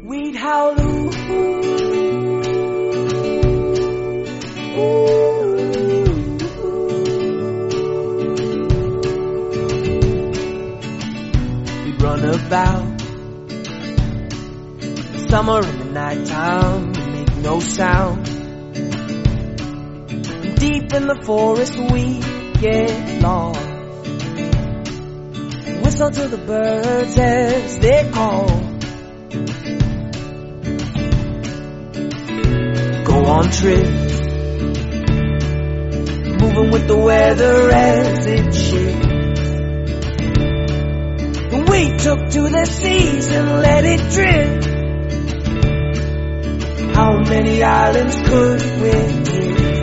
We'd howl ooh, We'd run about summer in the nighttime, make no sound. Deep in the forest we get lost. Whistle to the birds as they call. On trips, moving with the weather as it shifts. We took to the seas and let it drift. How many islands could we?